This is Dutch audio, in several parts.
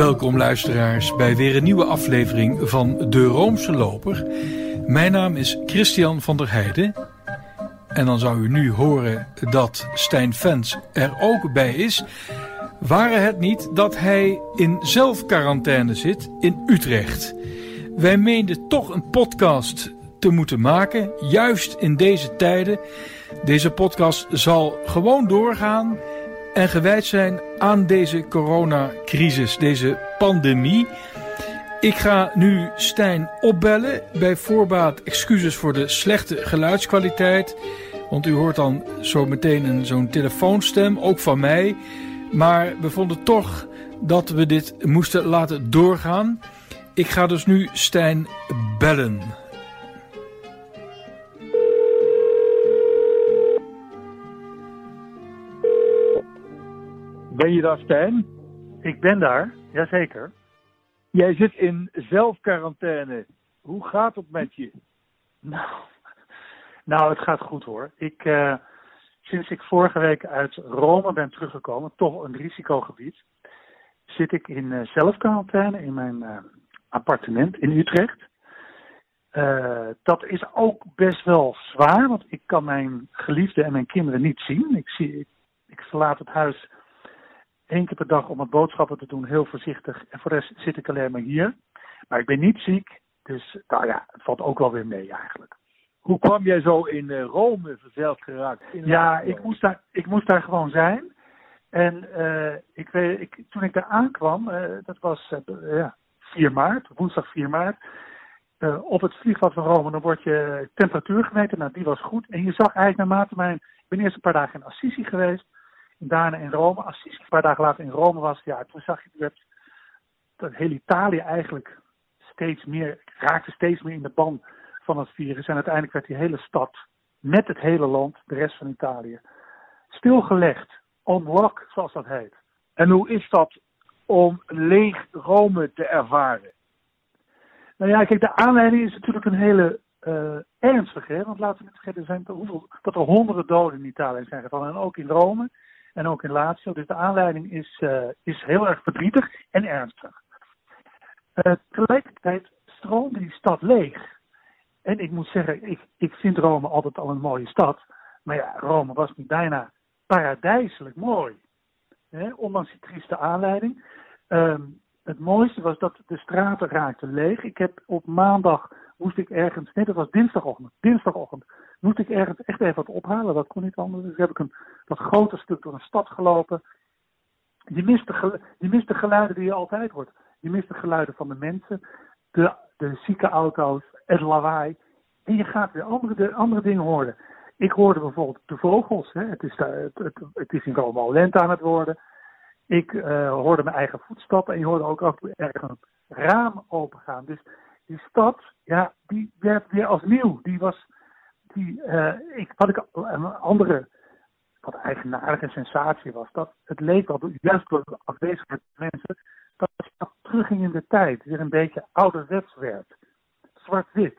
Welkom luisteraars bij weer een nieuwe aflevering van De Roomse Loper. Mijn naam is Christian van der Heijden. En dan zou u nu horen dat Stijn Fens er ook bij is. Waren het niet dat hij in zelfquarantaine zit in Utrecht. Wij meenden toch een podcast te moeten maken, juist in deze tijden. Deze podcast zal gewoon doorgaan en gewijd zijn aan deze coronacrisis, deze pandemie. Ik ga nu Stijn opbellen. Bij voorbaat excuses voor de slechte geluidskwaliteit. Want u hoort dan zo meteen een, zo'n telefoonstem, ook van mij. Maar we vonden toch dat we dit moesten laten doorgaan. Ik ga dus nu Stijn bellen. Ben je daar, Stijn? Ik ben daar, jazeker. Jij zit in zelfquarantaine. Hoe gaat het met je? Nou, nou het gaat goed hoor. Ik, uh, sinds ik vorige week uit Rome ben teruggekomen, toch een risicogebied, zit ik in uh, zelfquarantaine in mijn uh, appartement in Utrecht. dat is ook best wel zwaar, want ik kan mijn geliefde en mijn kinderen niet zien. Ik, zie, ik, ik verlaat het huis één keer per dag om wat boodschappen te doen, heel voorzichtig. En voor de rest zit ik alleen maar hier. Maar ik ben niet ziek, dus nou ja, het valt ook wel weer mee eigenlijk. Hoe kwam jij zo in uh, Rome verzeld geraakt? ja, ik moest, daar, ik moest daar gewoon zijn. En uh, ik weet, ik, toen ik daar aankwam, uh, dat was ja, 4 maart, woensdag 4 maart. op het vliegveld van Rome, dan wordt je temperatuur gemeten. Nou, die was goed. En je zag eigenlijk naarmate mijn... Ik ben eerst een paar dagen in Assisi geweest daarna in Rome. Als hij een paar dagen later in Rome was, ja, toen zag je dat, dat heel Italië eigenlijk steeds meer, raakte steeds meer in de ban van het virus. En uiteindelijk werd die hele stad, met het hele land, de rest van Italië, stilgelegd. On lock, zoals dat heet. En hoe is dat om leeg Rome te ervaren? Nou ja, kijk, de aanleiding is natuurlijk een hele uh, ernstige. Want laten we niet vergeten dat er honderden doden in Italië zijn gevallen. En ook in Rome en ook in Lazio. Dus de aanleiding is, uh, is heel erg verdrietig en ernstig. Uh, tegelijkertijd stroomde die stad leeg. En ik moet zeggen, ik, ik vind Rome altijd al een mooie stad. Maar ja, Rome was niet bijna paradijselijk mooi. Ondanks die trieste aanleiding. Um, het mooiste was dat de straten raakten leeg. Ik heb op maandag moest ik ergens, nee dat was dinsdagochtend, dinsdagochtend moest ik ergens echt even wat ophalen. Dat kon niet anders. Dus heb ik een wat groter stuk door een stad gelopen. Je mist, de, je mist de geluiden die je altijd hoort. Je mist de geluiden van de mensen, de, de zieke auto's, het lawaai. En je gaat weer andere, de, andere dingen horen. Ik hoorde bijvoorbeeld de vogels. Hè. Het, is, het, het, het is in Rome al lente aan het worden. Ik uh, hoorde mijn eigen voetstappen en je hoorde ook af en toe ergens een raam opengaan. Dus die stad, ja, die werd weer als nieuw. Die was, die, uh, ik, wat ik een andere, wat eigenaardige sensatie was, dat het leek wel, juist door de afwezigheid van mensen, dat het terugging in de tijd, weer een beetje ouderwets werd. Zwart-wit.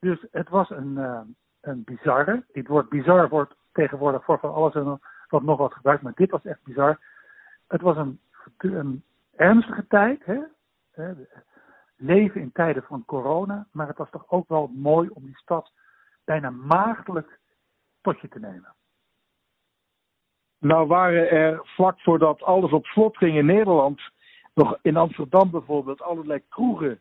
Dus het was een, uh, een bizarre, dit woord bizar wordt tegenwoordig voor van alles en wat nog wat gebruikt, maar dit was echt bizar. Het was een, een ernstige tijd, hè? leven in tijden van corona, maar het was toch ook wel mooi om die stad bijna maagdelijk tot je te nemen. Nou waren er vlak voordat alles op slot ging in Nederland, nog in Amsterdam bijvoorbeeld, allerlei kroegen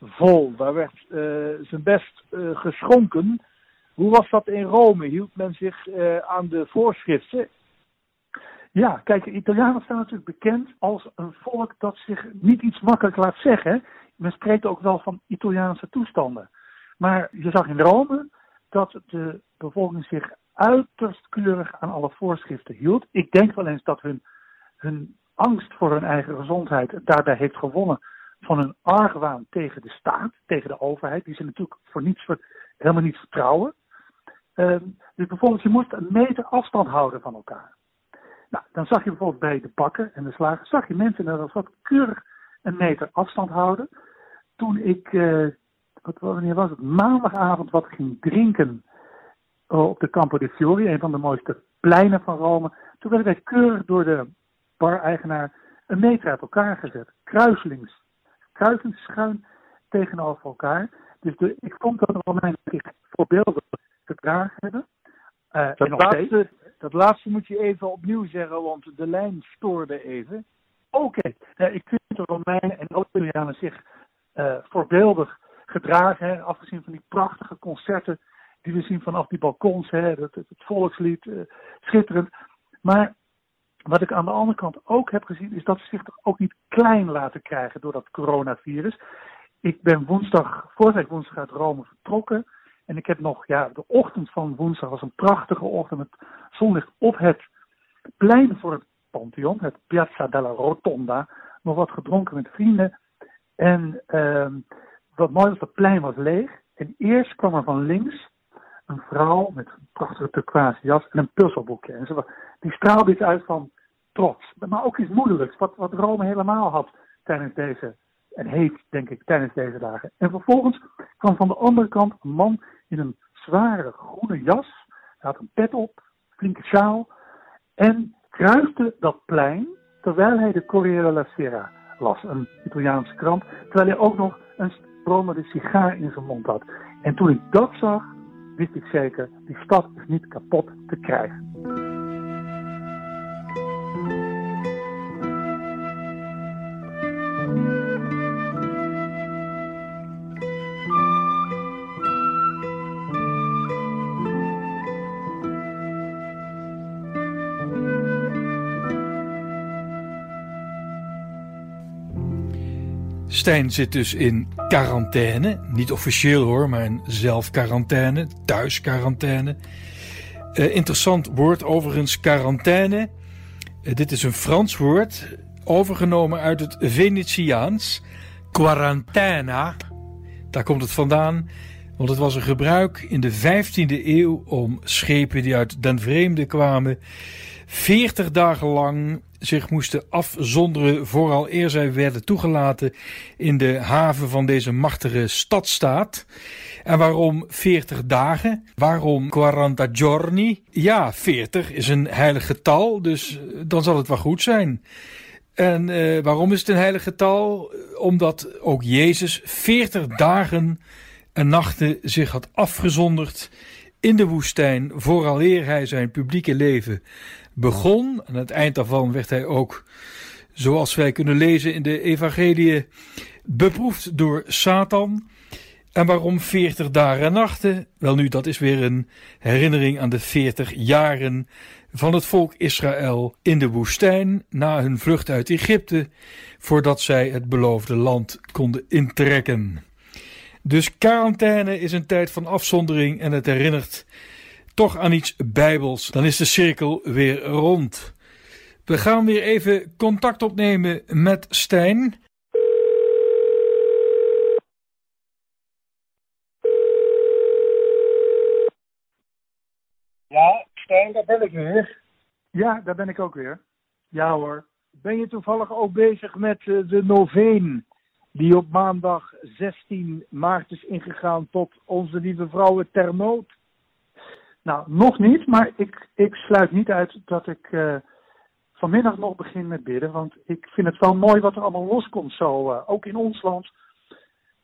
vol. Daar werd uh, zijn best uh, geschonken. Hoe was dat in Rome? Hield men zich uh, aan de voorschriften? Ja, kijk, Italianen staan natuurlijk bekend als een volk dat zich niet iets makkelijk laat zeggen. Men spreekt ook wel van Italiaanse toestanden. Maar je zag in Rome dat de bevolking zich uiterst keurig aan alle voorschriften hield. Ik denk wel eens dat hun, hun angst voor hun eigen gezondheid daarbij heeft gewonnen van hun argwaan tegen de staat, tegen de overheid, die ze natuurlijk voor niets, helemaal niet vertrouwen. Dus bijvoorbeeld, je moest een meter afstand houden van elkaar. Nou, dan zag je bijvoorbeeld bij de bakken en de slagen, zag je mensen dat wat keurig een meter afstand houden. Toen ik, uh, wat, wanneer was het, maandagavond wat ging drinken uh, op de Campo de Fiori, een van de mooiste pleinen van Rome. Toen werden wij keurig door de bar-eigenaar een meter uit elkaar gezet. kruiselings, kruiselingsschuin tegenover elkaar. Dus de, ik vond dat de Romeinen zich voorbeeldig gedragen hebben. Uh, dat, laatste, dat laatste moet je even opnieuw zeggen, want de lijn stoorde even. Oké, okay. ik vind de Romeinen en Italianen zich uh, voorbeeldig gedragen. Afgezien van die prachtige concerten die we zien vanaf die balkons. Hè, het, het, volkslied, uh, schitterend. Maar wat ik aan de andere kant ook heb gezien, is dat ze zich toch ook niet klein laten krijgen door dat coronavirus. Ik ben woensdag, vorige woensdag uit Rome vertrokken. En ik heb nog, ja, de ochtend van woensdag was een prachtige ochtend met zonlicht op het plein voor het Pantheon, het Piazza della Rotonda. Nog wat gedronken met vrienden. En uh, wat mooi was, het plein was leeg. En eerst kwam er van links een vrouw met een prachtige turquoise jas en een puzzelboekje. En ze, die straalde iets uit van trots, maar ook iets moederlijks, wat, wat Rome helemaal had tijdens deze, en heeft denk ik tijdens deze dagen. En vervolgens kwam van de andere kant een man in een zware groene jas, hij had een pet op, flinke sjaal, en kruiste dat plein terwijl hij de Corriere della Sera las, een Italiaanse krant, terwijl hij ook nog een stromende sigaar in zijn mond had. En toen ik dat zag, wist ik zeker, die stad is niet kapot te krijgen. Stijn zit dus in quarantaine. Niet officieel hoor, maar in zelfquarantaine, thuisquarantaine. Uh, interessant woord overigens, quarantaine. Uh, dit is een Frans woord, overgenomen uit het Venetiaans. Quarantana, daar komt het vandaan. Want het was een gebruik in de 15e eeuw om schepen die uit den vreemde kwamen 40 dagen lang zich moesten afzonderen vooral eer zij werden toegelaten in de haven van deze machtige stadstaat. En waarom 40 dagen? Waarom 40 giorni? Ja, 40 is een heilig getal, dus dan zal het wel goed zijn. En uh, waarom is het een heilig getal? Omdat ook Jezus 40 dagen en nachten zich had afgezonderd in de woestijn, vooraleer hij zijn publieke leven begon. Aan het eind daarvan werd hij ook, zoals wij kunnen lezen in de Evangelie, beproefd door Satan. En waarom 40 dagen en nachten? Wel nu, dat is weer een herinnering aan de 40 jaren van het volk Israël in de woestijn na hun vlucht uit Egypte, voordat zij het beloofde land konden intrekken. Dus quarantaine is een tijd van afzondering en het herinnert toch aan iets bijbels. Dan is de cirkel weer rond. We gaan weer even contact opnemen met Stijn. Ja, Stijn, daar ben ik weer. Ja, daar ben ik ook weer. Ja hoor. Ben je toevallig ook bezig met eh, de noveen die op maandag 16 maart is ingegaan tot onze lieve vrouwen ter nood? Nou, nog niet, maar ik, ik sluit niet uit dat ik uh, vanmiddag nog begin met bidden. Want ik vind het wel mooi wat er allemaal loskomt, zo uh, ook in ons land,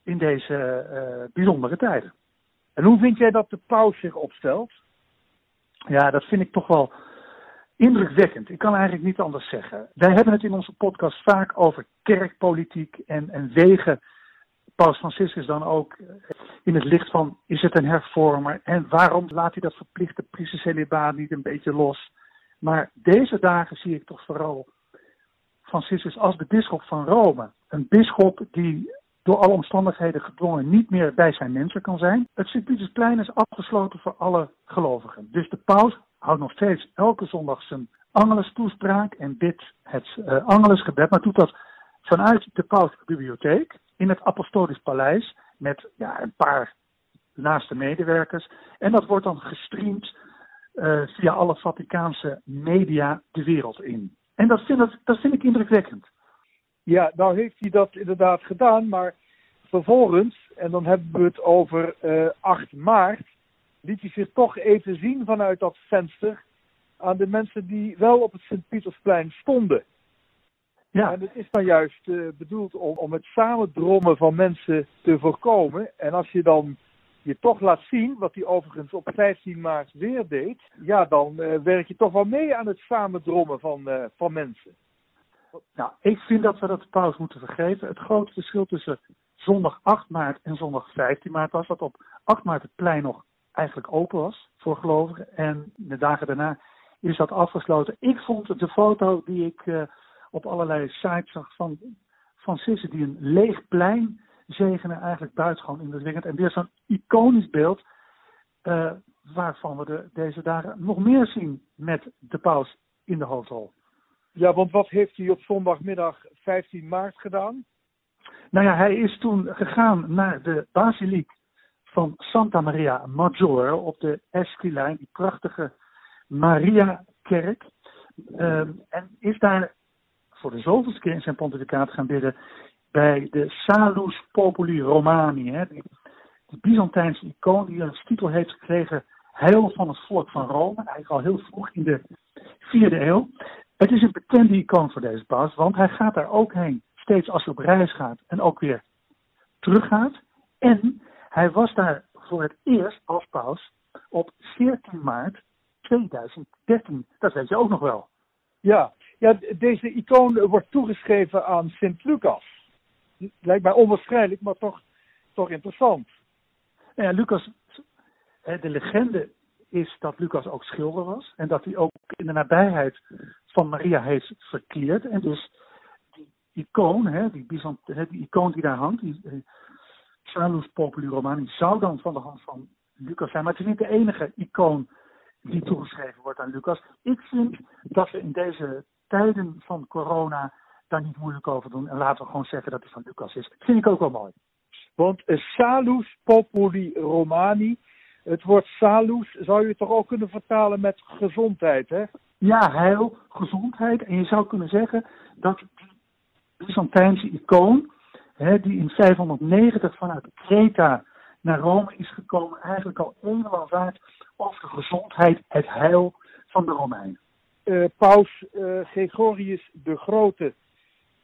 in deze uh, bijzondere tijden. En hoe vind jij dat de paus zich opstelt? Ja, dat vind ik toch wel indrukwekkend. Ik kan eigenlijk niet anders zeggen. Wij hebben het in onze podcast vaak over kerkpolitiek en, en wegen Paus Franciscus dan ook eh, in het licht van, is het een hervormer? En waarom laat hij dat verplichte priestercelibaat niet een beetje los? Maar deze dagen zie ik toch vooral Franciscus als de bisschop van Rome. Een bisschop die door alle omstandigheden gedwongen niet meer bij zijn mensen kan zijn. Het Sint-Pietersplein is afgesloten voor alle gelovigen. Dus de paus houdt nog steeds elke zondag zijn Angelus toespraak en bidt het uh, Angelus gebed, maar doet dat vanuit de pauselijke bibliotheek in het Apostolisch Paleis met ja, een paar naaste medewerkers. En dat wordt dan gestreamd uh, via alle Vaticaanse media de wereld in. En dat vind, ik, dat vind ik indrukwekkend. Ja, nou heeft hij dat inderdaad gedaan, maar vervolgens, en dan hebben we het over uh, eh, 8 maart, liet hij zich toch even zien vanuit dat venster aan de mensen die wel op het Sint-Pietersplein stonden. Ja. En het is dan juist uh, bedoeld om, om het samendrommen van mensen te voorkomen. En als je dan je toch laat zien, wat hij overigens op 15 maart weer deed, ja, dan uh, werk je toch wel mee aan het samendrommen van, uh, van mensen. Nou, ik vind dat we dat pauze moeten vergeten. Het grote verschil tussen zondag 8 maart en zondag 15 maart was dat op 8 maart het plein nog eigenlijk open was voor gelovigen. En de dagen daarna is dat afgesloten. Ik vond de foto die ik uh, op allerlei sites zag van, van Sissen die een leeg plein zegenen eigenlijk buitengewoon indrukwekkend. En weer zo'n iconisch beeld uh, waarvan we de, deze dagen nog meer zien met de paus in de hoofdrol. Ja, want wat heeft hij op zondagmiddag 15 maart gedaan? Nou ja, hij is toen gegaan naar de basiliek van Santa Maria Maggiore op de Esquilijn, die prachtige Maria-kerk. Um, en is daar voor de zoveelste keer in zijn pontificaat gaan bidden bij de Salus Populi Romani, hè, die, Byzantijnse icoon die als titel heeft gekregen Heil van het volk van Rome, eigenlijk al heel vroeg in de vierde eeuw. Het is een bekende icoon voor deze paus, want hij gaat daar ook heen, steeds als hij op reis gaat en ook weer teruggaat. En hij was daar voor het eerst als paus op 14 maart 2013. Dat weet je ook nog wel. Ja, ja deze icoon wordt toegeschreven aan Sint Lucas lijkt mij onwaarschijnlijk, maar toch, toch interessant. Nou ja, Lucas, de legende is dat Lucas ook schilder was. En dat hij ook in de nabijheid van Maria heeft verkeerd. En dus die icoon, hè, die, Byzant, die icoon die daar hangt, die eh, Salus Populi Romani, zou dan van de hand van Lucas zijn. Maar het is niet de enige icoon die toegeschreven wordt aan Lucas. Ik vind dat we in deze tijden van corona daar niet moeilijk over doen. En laten we gewoon zeggen dat het van Lucas is. Dat vind ik ook wel mooi. Want uh, salus populi romani, het woord salus zou je toch ook kunnen vertalen met gezondheid, hè? Ja, heil, gezondheid. En je zou kunnen zeggen dat die Byzantijnse icoon, hè, die in 590 vanuit Kreta naar Rome is gekomen, eigenlijk al eenmaal vaart over de gezondheid, het heil van de Romeinen. Uh, Paus uh, Gregorius de Grote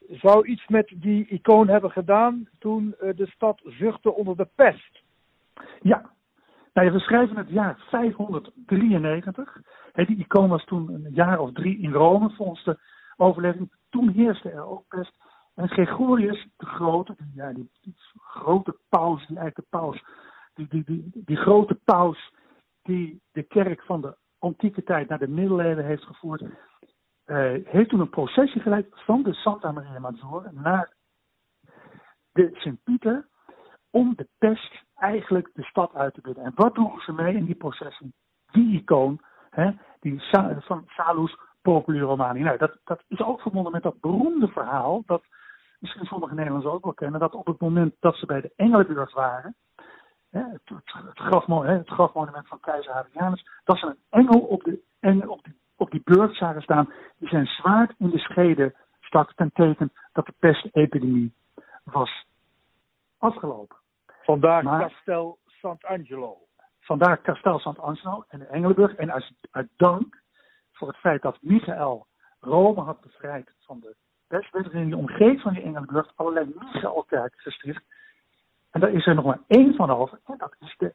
zou iets met die icoon hebben gedaan toen uh, de stad zuchtte onder de pest. Ja, nou we schrijven het jaar 593. He, die icoon was toen een jaar of drie in Rome volgens de overleving. Toen heerste er ook pest. En Gregorius de Grote, ja, die, grote paus, die eigenlijk de paus, die, die, die, die grote paus die de kerk van de antieke tijd naar de middeleeuwen heeft gevoerd, uh, heeft toen een processie geleid van de Santa Maria Maggiore naar de Sint-Pieter om de pest eigenlijk de stad uit te bidden. En wat droegen ze mee in die processie? Die icoon, hè, die van Salus Populi Romani. Nou, dat, dat is ook verbonden met dat beroemde verhaal, dat misschien sommige Nederlanders ook wel kennen, dat op het moment dat ze bij de Engelenburg waren, hè, het, grafmonument, het grafmonument van keizer Hadrianus, dat ze een engel op de, engel op de op die zagen staan, die zijn zwaard in de schede stak ten teken dat de pestepidemie was afgelopen. Vandaar maar, Castel Sant'Angelo. Vandaar Castel Sant'Angelo en de Engelenburg. En uit, uit dank voor het feit dat Michael Rome had bevrijd van de pest, werd er in de omgeving van die Engelenburg allerlei Michaelkerken gesticht. En daar is er nog maar één van over, en dat is de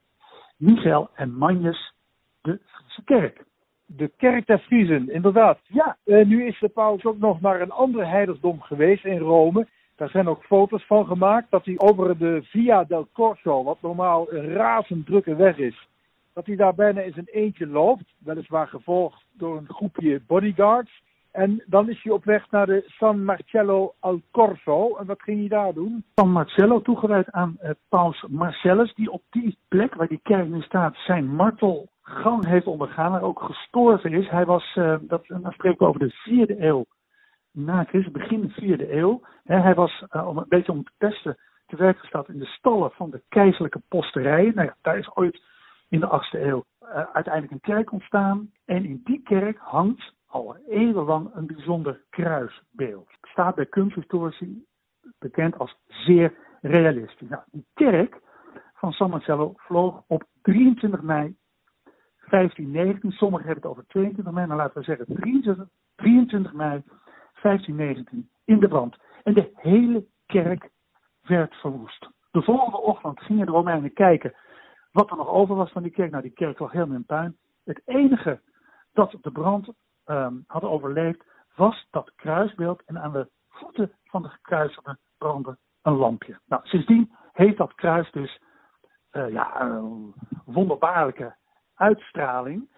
Michael en Manjes, de Friese kerk. De kerk der Friezen, inderdaad. Ja, uh, nu is de paus ook nog naar een ander heiligdom geweest in Rome. Daar zijn ook foto's van gemaakt dat hij over de Via del Corso, wat normaal een razend drukke weg is, dat hij daar bijna in zijn eentje loopt. Weliswaar gevolgd door een groepje bodyguards. En dan is hij op weg naar de San Marcello al Corso. En wat ging hij daar doen? San Marcello, toegewijd aan uh, paus Marcellus, die op die plek waar die kerk nu staat zijn martel gang heeft ondergaan en ook gestorven is. Hij was, uh, dat, dan spreken over de vierde eeuw na Christus, begin de vierde eeuw. hij was uh, om een beetje om te pesten te werk gesteld in de stallen van de keizerlijke posterijen. Nou ja, daar is ooit in de achtste eeuw uiteindelijk een kerk ontstaan. En in die kerk hangt al eeuwenlang een bijzonder kruisbeeld. Het staat bij kunsthistorici bekend als zeer realistisch. Nou, die kerk van San Marcello vloog op 23 mei 1519. Sommigen hebben het over 22 mei, maar laten we zeggen 23, 23 mei 1519 in de brand. En de hele kerk werd verwoest. De volgende ochtend gingen de Romeinen kijken wat er nog over was van die kerk. Nou, die kerk lag helemaal in puin. Het enige dat de brand um, had overleefd was dat kruisbeeld. En aan de voeten van de gekruisigde brandde een lampje. Nou, sindsdien heeft dat kruis dus uh, ja, een wonderbaarlijke uitstraling.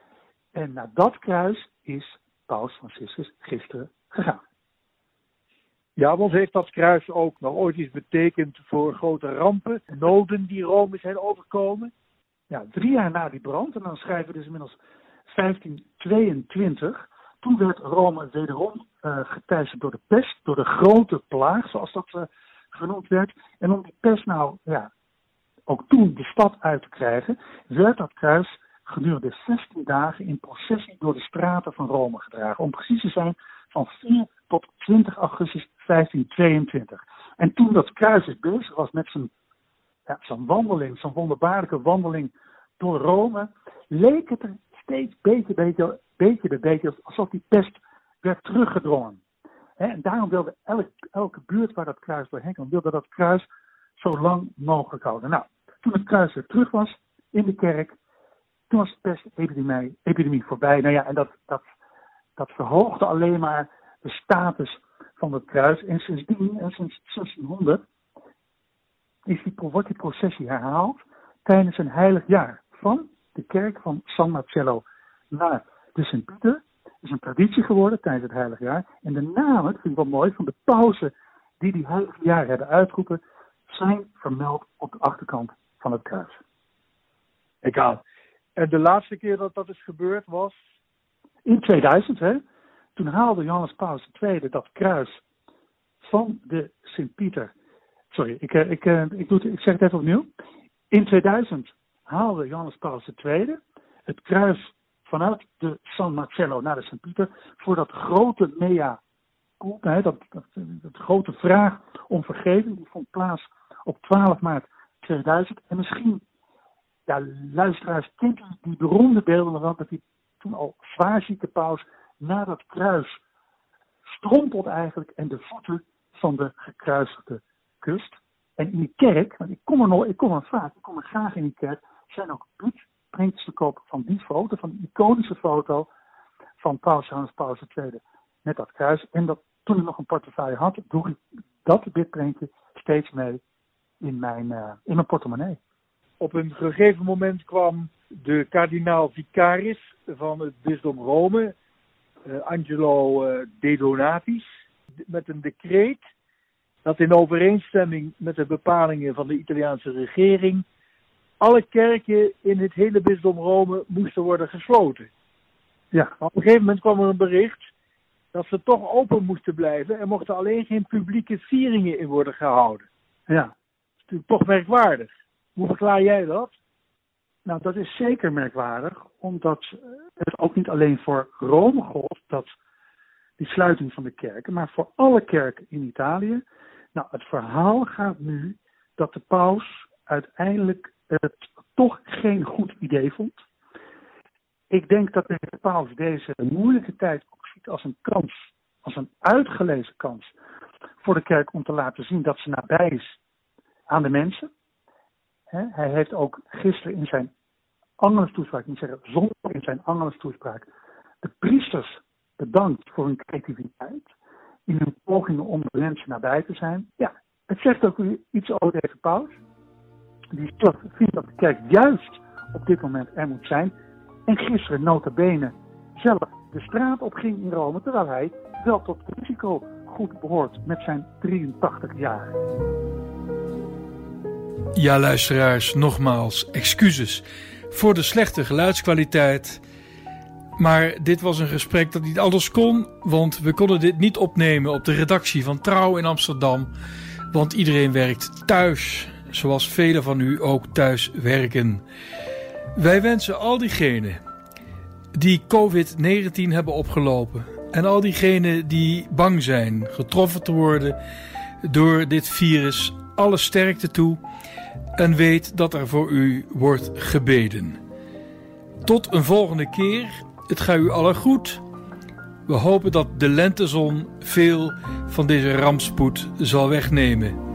En naar dat kruis is Paus Franciscus gisteren gegaan. Ja, want heeft dat kruis ook nog ooit iets betekend voor grote rampen, noden die Rome zijn overkomen? Ja, drie jaar na die brand, en dan schrijven we dus inmiddels 1522, toen werd Rome wederom uh, geteisterd door de pest, door de grote plaag, zoals dat uh, genoemd werd. En om die pest nou ja, ook toen de stad uit te krijgen, werd dat kruis gedurende 16 dagen in processie door de straten van Rome gedragen. Om precies te zijn van 4 tot 20 augustus 1522. En toen dat kruis dus bezig was met zijn, ja, zijn wandeling, zijn wonderbaarlijke wandeling door Rome, leek het er steeds beetje, beetje, beetje bij beetje alsof die pest werd teruggedrongen. En daarom wilde elke, elke buurt waar dat kruis doorheen kwam, wilde dat kruis zo lang mogelijk houden. Nou, toen het kruis weer terug was in de kerk, toen was de pestepidemie epidemie voorbij. Nou ja, en dat, dat, dat verhoogde alleen maar de status van het kruis. En sindsdien, en sinds 1600, is die, wordt die processie herhaald tijdens een heilig jaar. Van de kerk van San Marcello naar de Sint-Pieter. Is een traditie geworden tijdens het heilig jaar. En de namen, dat vind ik wel mooi, van de pauzen die die heilige jaar hebben uitgeroepen, zijn vermeld op de achterkant van het kruis. Ik aan. En de laatste keer dat dat is gebeurd was? In 2000, hè. Toen haalde Johannes Paulus II dat kruis van de Sint-Pieter. Sorry, ik, eh, ik, ik, ik, doe ik zeg het even opnieuw. In 2000 haalde Johannes Paulus II het kruis vanuit de San Marcello naar de Sint-Pieter voor dat grote mea culpa, dat, dat, grote vraag om vergeving, die vond plaats op 12 maart 2000. En misschien, ja, luisteraars, kent u die beroemde beelden nog dat hij toen al zwaarzieke paus naar dat kruis strompelt eigenlijk en de voeten van de gekruisigde kust. En in die kerk, want ik kom er nog, ik kom er vaak, ik kom er graag in die kerk, zijn ook printjes te koop van die foto, van die iconische foto van Paus Johannes Paulus II met dat kruis. En dat, toen ik nog een portefeuille had, droeg ik dat bitprintje steeds mee in mijn, uh, in mijn portemonnee. Op een gegeven moment kwam de kardinaal vicaris van het bisdom Rome, uh, Angelo uh, De Donatis, met een decreet dat in overeenstemming met de bepalingen van de Italiaanse regering alle kerken in het hele bisdom Rome moesten worden gesloten. Ja. op een gegeven moment kwam er een bericht dat ze toch open moesten blijven en mochten alleen geen publieke vieringen in worden gehouden. Ja. Dat is natuurlijk toch merkwaardig. Hoe verklaar jij dat? Nou, dat is zeker merkwaardig, omdat het ook niet alleen voor Rome gold, dat die sluiting van de kerken, maar voor alle kerken in Italië. Nou, het verhaal gaat nu dat de paus uiteindelijk het toch geen goed idee vond. Ik denk dat de paus deze moeilijke tijd ook ziet als een kans, als een uitgelezen kans voor de kerk om te laten zien dat ze nabij is aan de mensen. hij heeft ook gisteren in zijn Angelus toespraak, niet zeggen zonder in zijn Angelus toespraak, de priesters bedankt voor hun creativiteit in hun pogingen om de mensen nabij te zijn. Ja, het zegt ook iets over deze paus die vindt dat de kerk juist op dit moment er moet zijn. En gisteren nota bene zelf de straat op ging in Rome, terwijl hij wel tot risico goed behoort met zijn 83 jaar. Ja, luisteraars, nogmaals excuses voor de slechte geluidskwaliteit. Maar dit was een gesprek dat niet alles kon, want we konden dit niet opnemen op de redactie van Trouw in Amsterdam. Want iedereen werkt thuis zoals velen van u ook thuis werken. Wij wensen al diegenen die COVID-19 hebben opgelopen en al diegenen die bang zijn getroffen te worden door dit virus alle sterkte toe en weet dat er voor u wordt gebeden. Tot een volgende keer. Het gaat u allen goed. We hopen dat de lentezon veel van deze rampspoed zal wegnemen.